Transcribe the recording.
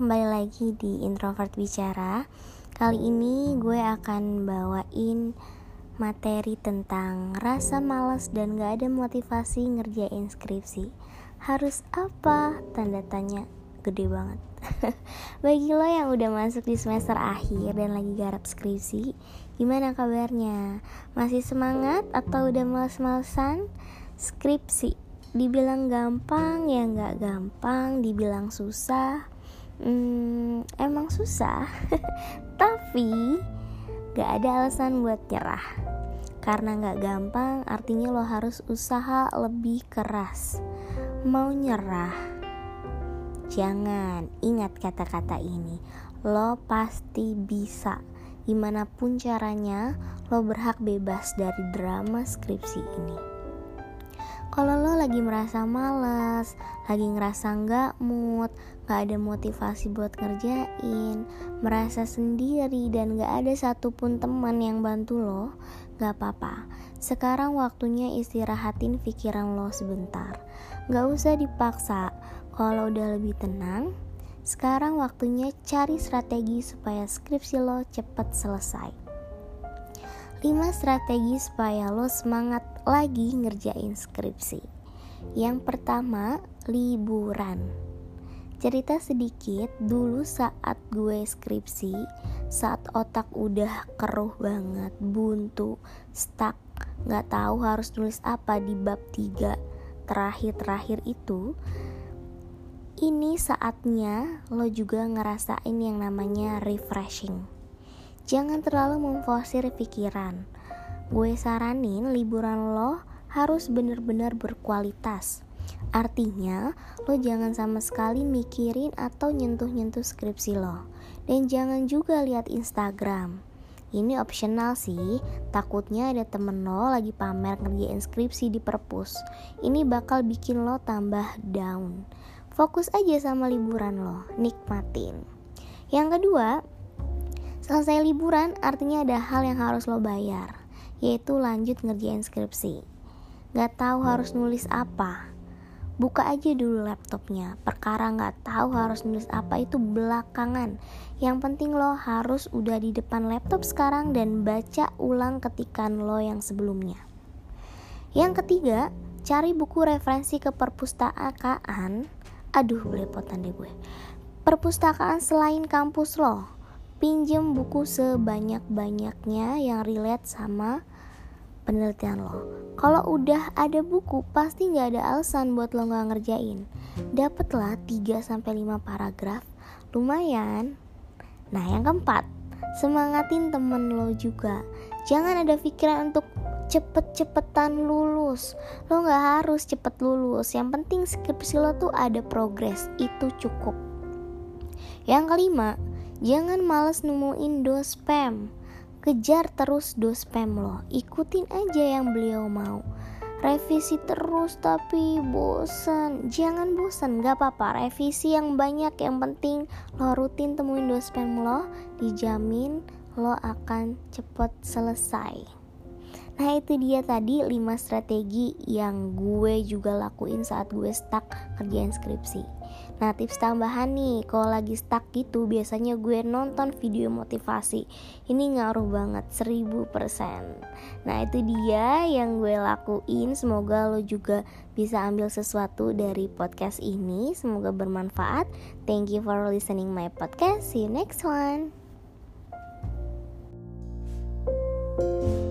kembali lagi di Introvert Bicara Kali ini gue akan bawain materi tentang rasa malas dan gak ada motivasi ngerjain skripsi Harus apa? Tanda tanya gede banget Bagi lo yang udah masuk di semester akhir dan lagi garap skripsi Gimana kabarnya? Masih semangat atau udah males-malesan? Skripsi dibilang gampang ya nggak gampang dibilang susah hmm, emang susah. Tapi nggak ada alasan buat nyerah. Karena nggak gampang artinya lo harus usaha lebih keras. Mau nyerah jangan ingat kata-kata ini. Lo pasti bisa. Gimana pun caranya lo berhak bebas dari drama skripsi ini kalau lo lagi merasa males, lagi ngerasa nggak mood, nggak ada motivasi buat ngerjain, merasa sendiri dan nggak ada satupun teman yang bantu lo, nggak apa-apa. Sekarang waktunya istirahatin pikiran lo sebentar. Nggak usah dipaksa. Kalau udah lebih tenang, sekarang waktunya cari strategi supaya skripsi lo cepet selesai. 5 strategi supaya lo semangat lagi ngerjain skripsi. Yang pertama, liburan. Cerita sedikit, dulu saat gue skripsi, saat otak udah keruh banget, buntu, stuck, gak tahu harus nulis apa di bab 3 terakhir-terakhir itu, ini saatnya lo juga ngerasain yang namanya refreshing Jangan terlalu memforsir pikiran. Gue saranin liburan lo harus bener-bener berkualitas. Artinya, lo jangan sama sekali mikirin atau nyentuh-nyentuh skripsi lo. Dan jangan juga lihat Instagram. Ini optional sih, takutnya ada temen lo lagi pamer ngerjain skripsi di perpus. Ini bakal bikin lo tambah down. Fokus aja sama liburan lo, nikmatin. Yang kedua, Selesai liburan artinya ada hal yang harus lo bayar, yaitu lanjut ngerjain skripsi. Gak tahu harus nulis apa, buka aja dulu laptopnya. Perkara gak tahu harus nulis apa itu belakangan. Yang penting lo harus udah di depan laptop sekarang dan baca ulang ketikan lo yang sebelumnya. Yang ketiga, cari buku referensi ke perpustakaan. Aduh, belepotan deh gue. Perpustakaan selain kampus lo pinjem buku sebanyak-banyaknya yang relate sama penelitian lo. Kalau udah ada buku, pasti nggak ada alasan buat lo nggak ngerjain. Dapatlah 3 sampai 5 paragraf, lumayan. Nah, yang keempat, semangatin temen lo juga. Jangan ada pikiran untuk cepet-cepetan lulus. Lo nggak harus cepet lulus. Yang penting skripsi lo tuh ada progres, itu cukup. Yang kelima, Jangan males nemuin do spam. Kejar terus do spam lo. Ikutin aja yang beliau mau. Revisi terus tapi bosan. Jangan bosan, gak apa-apa. Revisi yang banyak, yang penting lo rutin temuin do spam lo. Dijamin lo akan cepet selesai. Nah itu dia tadi 5 strategi yang gue juga lakuin saat gue stuck kerjaan skripsi Nah tips tambahan nih kalau lagi stuck gitu biasanya gue nonton video motivasi. Ini ngaruh banget 1000% Nah itu dia yang gue lakuin. Semoga lo juga bisa ambil sesuatu dari podcast ini. Semoga bermanfaat. Thank you for listening my podcast. See you next one. thank you